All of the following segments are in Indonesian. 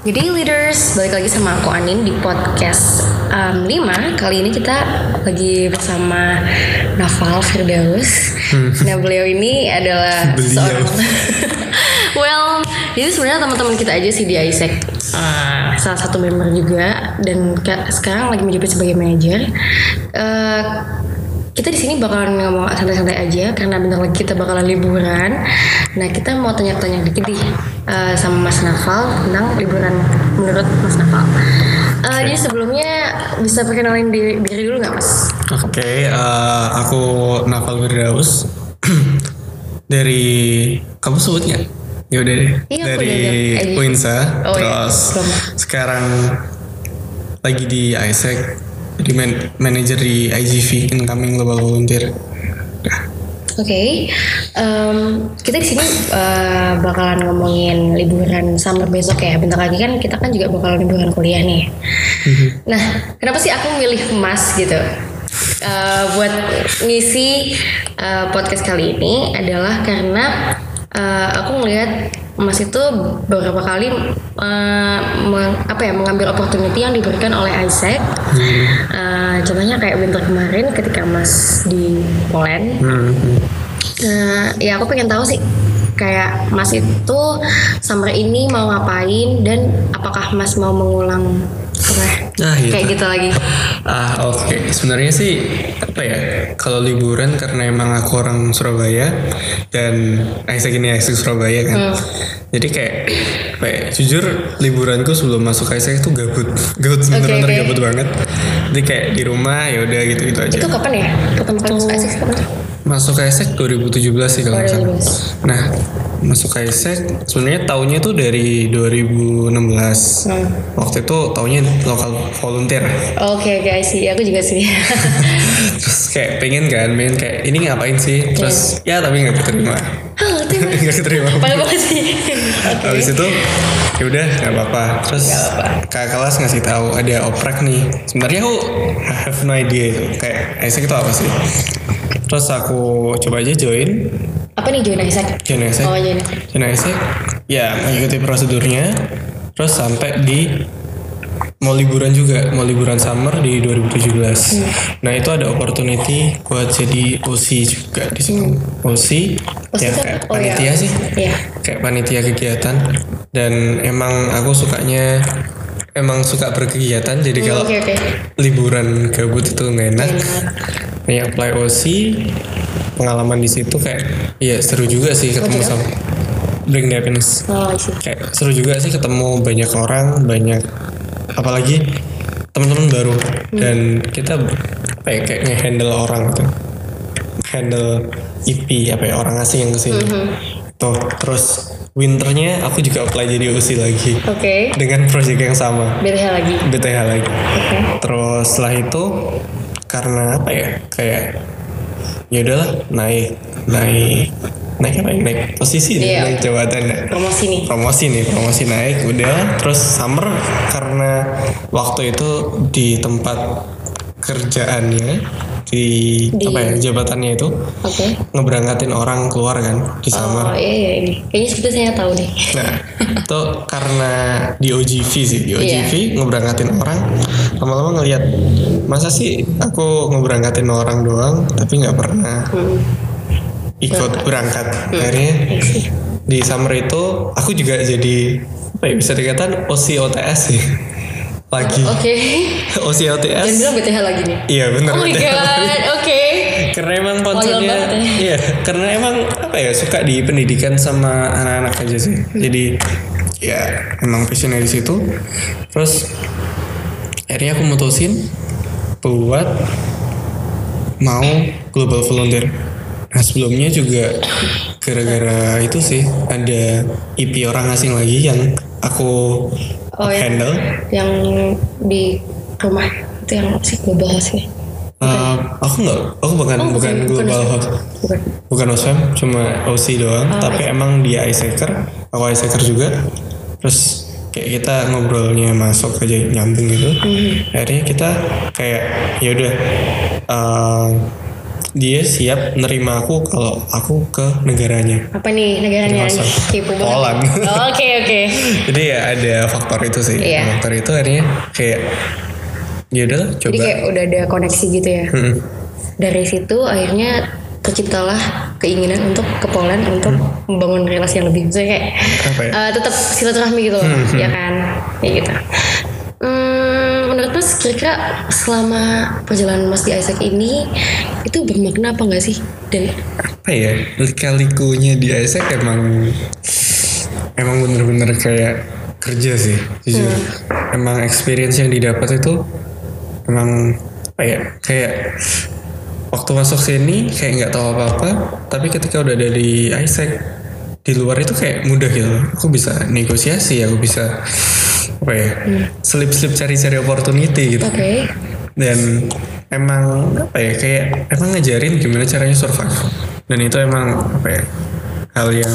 Jadi leaders, balik lagi sama aku Anin di podcast um, 5 Kali ini kita lagi bersama Naval Firdaus. Nah beliau ini adalah Beliau. seorang Well, itu sebenarnya teman-teman kita aja sih di ISEC Uh, Salah satu member juga. Dan ka- sekarang lagi menjabat sebagai manajer Uh, kita di sini bakalan ngomong santai-santai aja karena bentar lagi kita bakalan liburan. Nah kita mau tanya-tanya dikit nih uh, sama Mas Naval tentang liburan menurut Mas Naval. Uh, Jadi sebelumnya bisa perkenalin diri, diri dulu nggak Mas? Oke, eh, aku Naval Firdaus dari kamu sebutnya? Ya udah deh. Iya, dari ada. Winsa, Oh, iya. terus Belum. sekarang lagi di ISEC, jadi man- manager di IGV Incoming Global Volunteer. Oke, em, kita di sini uh, bakalan ngomongin liburan summer besok ya. Bentar lagi kan kita kan juga bakalan liburan kuliah nih. Nah, kenapa sih aku milih Mas gitu? Uh, buat ngisi uh, podcast kali ini adalah karena uh, aku melihat Mas itu beberapa kali uh, meng- apa ya mengambil opportunity yang diberikan oleh Isaac. Uh, contohnya kayak winter kemarin ketika Mas di Poland. Hmm. Nah, ya aku pengen tahu sih kayak Mas itu summer ini mau ngapain dan apakah Mas mau mengulang Nah, gitu. kayak gitu lagi? Ah oke, sebenarnya sih apa ya? Kalau liburan karena emang aku orang Surabaya dan Isaac ini Isaac Surabaya kan. Jadi kayak apa ya, jujur liburanku sebelum masuk Isaac itu gabut, gabut bener-bener oke. gabut banget. Jadi kayak di rumah ya udah gitu-gitu aja. Itu kapan ya? Kali masuk ISIS kapan? Masuk Isaac 2017 sih kalau nggak salah. 2017. Nah, masuk Isaac sebenarnya tahunnya tuh dari 2016. Hmm. Waktu itu tahunnya lokal volunteer. Oke guys sih, aku juga sih. terus kayak pengen kan pengen kayak ini ngapain sih terus ya tapi nggak diterima terima. nggak diterima Pada banget sih. habis itu ya udah nggak apa-apa terus kakak kelas ngasih tahu ada oprek nih sebenarnya aku have no idea itu kayak Isaac itu apa sih terus aku coba aja join Apa nih join Isaac? Oh ya mengikuti prosedurnya. Terus sampai di mau liburan juga mau liburan summer di 2017 nah itu ada opportunity buat jadi OC juga di situ. OC OC ya itu kayak? Oh, ya. panitia sih. Iya. kayak panitia kegiatan. Dan emang aku sukanya emang suka berkegiatan. Jadi kalau Oke oke. liburan gabut itu nggak enak. Nih apply OC pengalaman di situ kayak ya seru juga sih ketemu sama bring the happiness Oh kayak seru juga sih ketemu banyak orang banyak apalagi teman-teman baru. Dan kita apa ya kayak nge-handle orang gitu handle IP apa ya orang asing yang ke sini. Tuh terus winternya aku juga apply jadi OC lagi. Oke. dengan project yang sama. BTH lagi. BTH lagi. Oke. terus setelah itu karena apa ya kayak ya udahlah naik naik naik apa ya naik posisi nih, Iya. naik jabatan ya Promosi nih. promosi nih promosi naik udah terus summer karena waktu itu di tempat kerjaannya di, Di- apa ya jabatannya itu Oke. ngeberangkatin orang keluar kan di summer Oh iya iya ini. Kayaknya seperti saya tahu nih. Nah, itu karena di OGV sih, di Iya. OGV ngeberangkatin orang, lama-lama ngelihat masa sih aku ngeberangkatin orang doang, tapi nggak pernah Hmm. ikut berangkat. Akhirnya di summer itu aku juga jadi apa ya bisa dikatakan OC OTS sih, lagi Oke. OC Dan bilang BTH lagi nih. Iya bener. Oh my god. Oke. karena emang banget ya. iya karena emang apa ya suka di pendidikan sama anak-anak aja sih jadi ya emang passionnya di situ terus akhirnya aku mutusin buat mau global volunteer nah sebelumnya juga gara-gara itu sih ada IP orang asing lagi yang aku Oh, ya. handle Yang di rumah itu yang apa sih global house nih? Uh, aku nggak aku bukan Oh, bukan, bukan- bukan global Oswem. host Bukan. bukan OSM cuma OC doang Oh, tapi emang dia iSaker aku iSaker juga terus kayak kita ngobrolnya masuk aja nyambung gitu Hmm. akhirnya kita kayak ya udah uh, dia siap nerima aku kalau aku ke negaranya Apa nih negaranya. Poland. Oh, Oke oke. jadi ya ada faktor itu sih Iya. faktor itu akhirnya kayak ya udah Jadi coba kayak udah ada koneksi gitu ya. Mm-mm. Dari situ akhirnya terciptalah keinginan untuk ke Poland untuk membangun relasi yang lebih Maksudnya kayak Apa ya? eh, tetap silaturahmi gitu loh, ya kan? Kayak gitu. Hmm, menurut Mas kira-kira selama perjalanan Mas di Isaac ini itu bermakna apa enggak sih? Dan apa ya lika-likunya di Isaac emang emang bener-bener kayak kerja sih jujur. Emang experience yang didapat itu emang apa ya kayak waktu masuk sini kayak nggak tahu apa-apa tapi ketika udah ada di Isaac di luar itu kayak mudah gitu. Aku bisa negosiasi aku bisa apa ya? Slip-slip cari-cari opportunity gitu. Oke. dan emang apa ya kayak emang ngajarin gimana caranya survive. Dan itu emang apa ya hal yang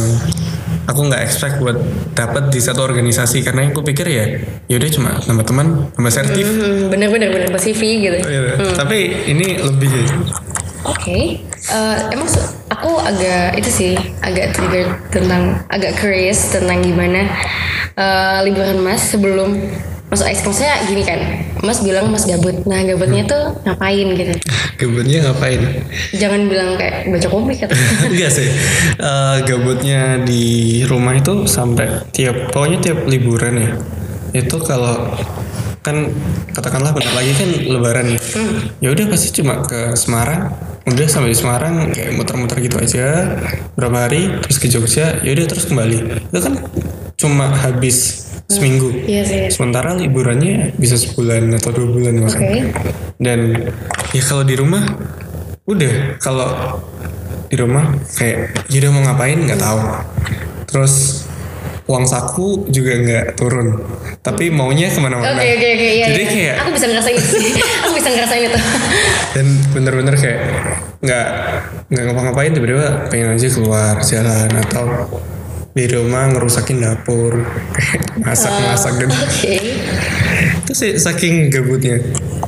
aku nggak expect buat dapat di satu organisasi. Karena aku pikir ya yaudah cuma nambah teman nambah sertif. Hmm, bener-bener bener pas CV gitu. Gitu. tapi ini lebih Oke, Eh, emang aku agak itu sih agak trigger tentang agak curious tentang gimana eh, liburan Mas sebelum masuk Isaac. Maksudnya gini kan, Mas bilang Mas gabut. Nah gabutnya tuh ngapain gitu? gabutnya ngapain? Jangan bilang kayak baca komik atau enggak sih. Eh, gabutnya di rumah itu sampai tiap pokoknya tiap liburan ya. Itu kalau kan katakanlah bentar lagi kan lebaran nih ya udah pasti cuma ke Semarang. Udah sampai di Semarang kayak muter-muter gitu aja. Berapa hari terus ke Jogja. Ya udah terus kembali. Itu kan cuma habis seminggu. Iya sih. sementara liburannya bisa sebulan atau dua bulan bahkan dan ya kalau di rumah udah. Kalau di rumah kayak ya udah mau ngapain nggak tahu. Terus uang saku juga nggak turun. Tapi maunya ke mana-mana. Oke oke oke. Iya. jadi iya. kayak aku bisa ngerasain aku bisa ngerasain itu. dan bener-bener kayak nggak nggak ngapa-ngapain tiba-tiba pengen aja keluar jalan atau di rumah ngerusakin dapur masak-masak gitu Oke. itu sih saking gabutnya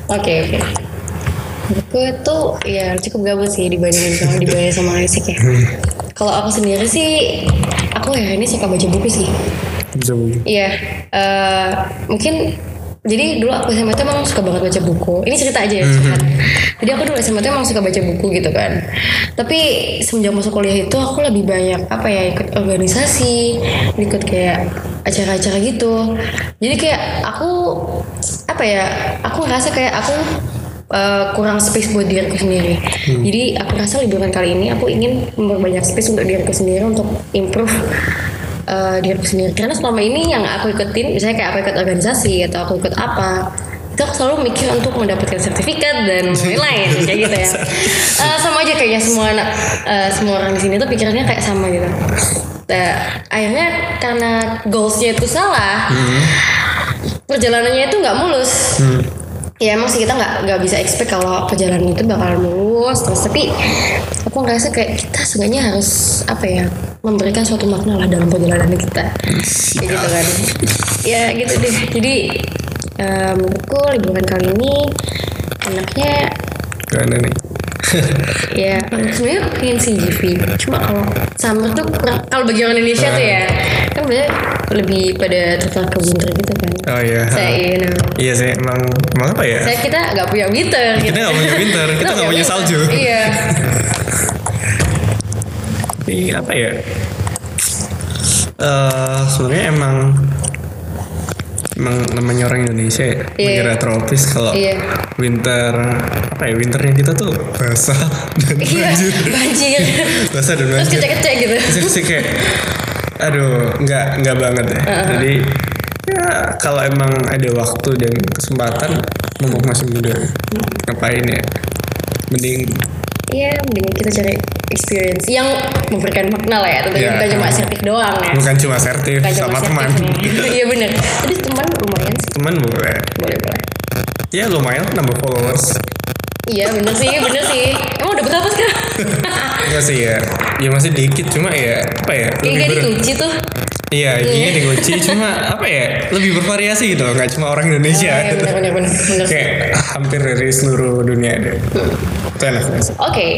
Oke oke. Menurutku itu ya cukup gabut sih dibandingin kalau dibayar sama Isaac ya. Kalau aku sendiri sih, aku ya ini suka baca buku sih. bisa begitu Iya, eh, mungkin jadi dulu aku SMA tuh emang suka banget baca buku. Ini cerita aja ya, cerita. Jadi aku dulu SMA tuh emang suka baca buku gitu kan. Tapi semenjak masuk kuliah itu aku lebih banyak apa ya ikut organisasi, ikut kayak acara-acara gitu. Jadi kayak aku apa ya, aku ngerasa kayak aku eh, kurang space buat diriku sendiri. Jadi aku rasa liburan kali ini aku ingin memperbanyak space untuk diriku sendiri untuk improve eh diriku sendiri. Karena selama ini yang aku ikutin misalnya kayak aku ikut organisasi atau aku ikut apa itu aku selalu mikir untuk mendapatkan sertifikat dan lain-lain kayak gitu ya. Eh, sama aja kayaknya semua anak eh, semua orang di sini tuh pikirannya kayak sama gitu. Nah, akhirnya karena goalsnya itu salah perjalanannya itu nggak mulus ya emang sih kita nggak nggak bisa expect kalau perjalanan itu bakal mulus terus. Tapi aku ngerasa kayak kita seenggaknya harus apa ya memberikan suatu makna lah dalam perjalanan kita. Kayak gitu kan. Ya gitu deh. Jadi eh, menurutku liburan kali ini enaknya gimana nih ya sebenarnya pengen CGV cuma kalau summer tuh kurang kalau bagi orang Indonesia tuh ya kan biasanya lebih pada tertarik ke winter gitu kan. Oh iya. Saya you know, iya sih emang emang apa ya? Saya kita nggak punya winter gitu. kita nggak punya winter kita nggak punya salju. Iya. Tapi apa ya? Eh sebenarnya emang emang namanya orang Indonesia ya, Iya. negara tropis kalau Iya. winter apa ya winternya kita tuh basah dan iya banjir, banjir basah dan terus banjir. kecek-kecek gitu Terus sih kayak, aduh, nggak nggak banget ya. Jadi ya kalau emang ada waktu dan kesempatan, mumpung masih muda, ngapain ya? Mending iya mending kita cari experience yang memberikan makna lah ya tentunya Iya. bukan cuma sertif doang ya bukan cuma sertif Bukan cuma sama teman. sertifnya. iya bener tapi teman lumayan sih teman boleh. boleh boleh Ya lumayan nambah followers. iya bener sih bener sih emang udah berapa sekarang Enggak sih ya. Ya masih dikit cuma ya apa ya? kayak dikunci tuh Iya, giginya dikunci cuma apa ya? Lebih bervariasi gitu, nggak cuma orang Indonesia. Oh, iya, benar, benar, benar, benar. Kayak hampir dari seluruh dunia ada. Itu enak banget. Oke,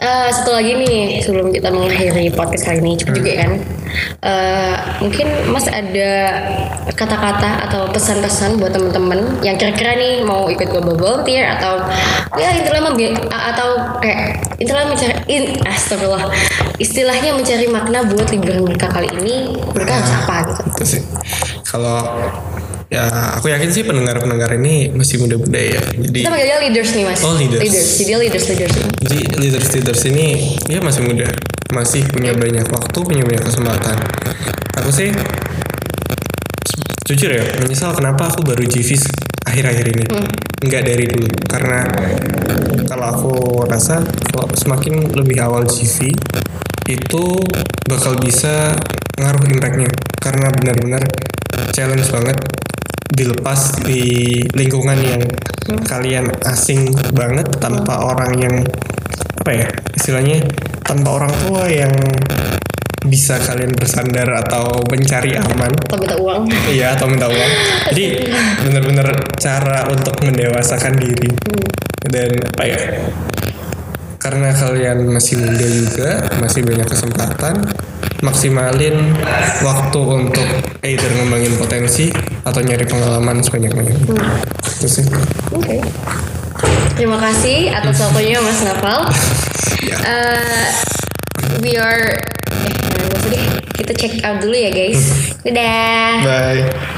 eh, satu lagi nih sebelum kita mengakhiri podcast kali ini cepet juga kan. Eh, mungkin Mas ada kata-kata atau pesan-pesan buat teman-teman yang kira-kira nih mau ikut global volunteer atau ya membi- atau kayak intinya mencari in, astagfirullah istilahnya mencari makna buat liburan mereka kali ini mereka harus apa gitu. Kalau ya aku yakin sih pendengar-pendengar ini masih muda-muda ya. Jadi Kita panggilnya leaders nih mas. Oh, leaders. Jadi dia leaders leaders. Jadi leaders leaders ini dia masih muda, masih punya banyak waktu, punya banyak kesempatan. Aku sih jujur ya menyesal kenapa aku baru GVs akhir-akhir ini, nggak dari dulu. Karena kalau aku rasa kalau semakin lebih awal GV itu bakal bisa ngaruh impactnya karena benar-benar challenge banget dilepas di lingkungan yang kalian asing banget tanpa orang yang apa ya istilahnya tanpa orang tua yang bisa kalian bersandar atau mencari aman. Atau minta uang. iya atau minta uang. Jadi benar-benar cara untuk mendewasakan diri. Dan apa ya karena kalian masih muda juga masih banyak kesempatan maksimalin waktu untuk either ngembangin potensi atau nyari pengalaman sebanyak-banyaknya itu sih Oke. Terima kasih atas waktunya Mas Nafal. Ya. Eh, we are eh. Kita check out dulu ya guys. Dadah. bye